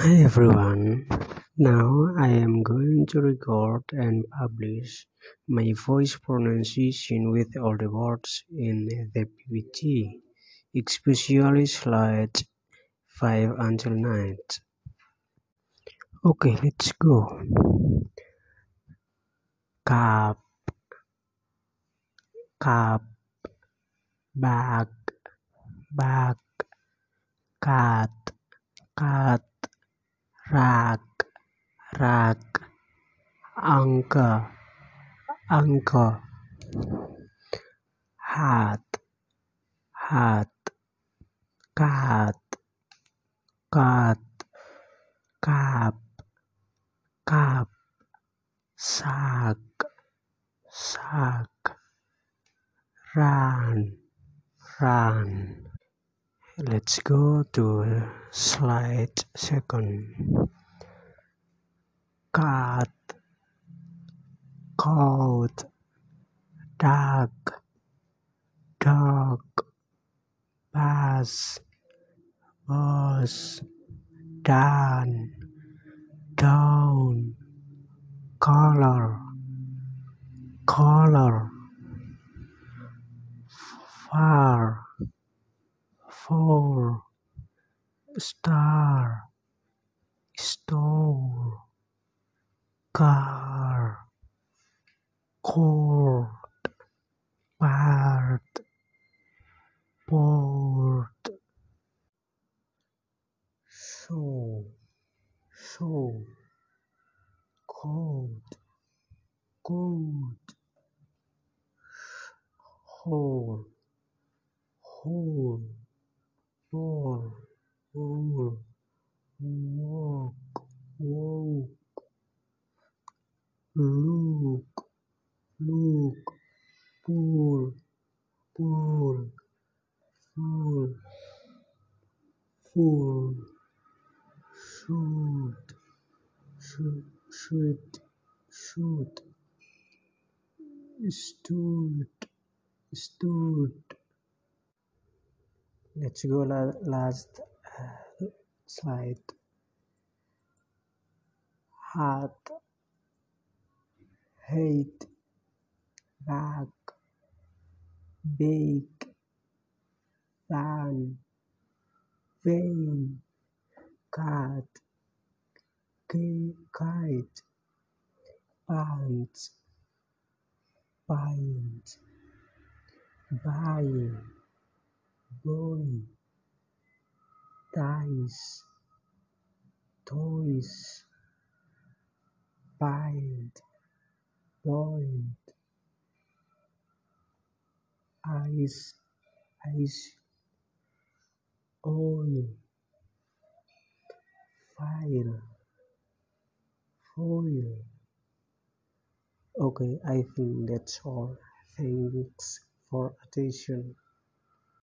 Hi everyone, now I am going to record and publish my voice pronunciation with all the words in the PPT, especially slides 5 until 9. Okay, let's go. Cup, cup, bag, bag, cat, cat rag, rag, anchor, anchor, hat, hat, cat, cat, cap, cap, sack, sack, run, run. Let's go to slide second. Cat, coat, dog, dog, bus, bus, down, down, color, color, far four star car. Court. Part. Port. Show. Show. Code code hole hole look, look, pull, pull, full, full, shoot, shoot, shoot, shoot, stood, stood. Let's go la last uh, slide. Heart, hate. Bag bake. Van vein. Cat kite. Pants. Pint. Buying boy. Ties. Toys. Bind point, ice, ice, oil, file, foil. Okay, I think that's all. Thanks for attention.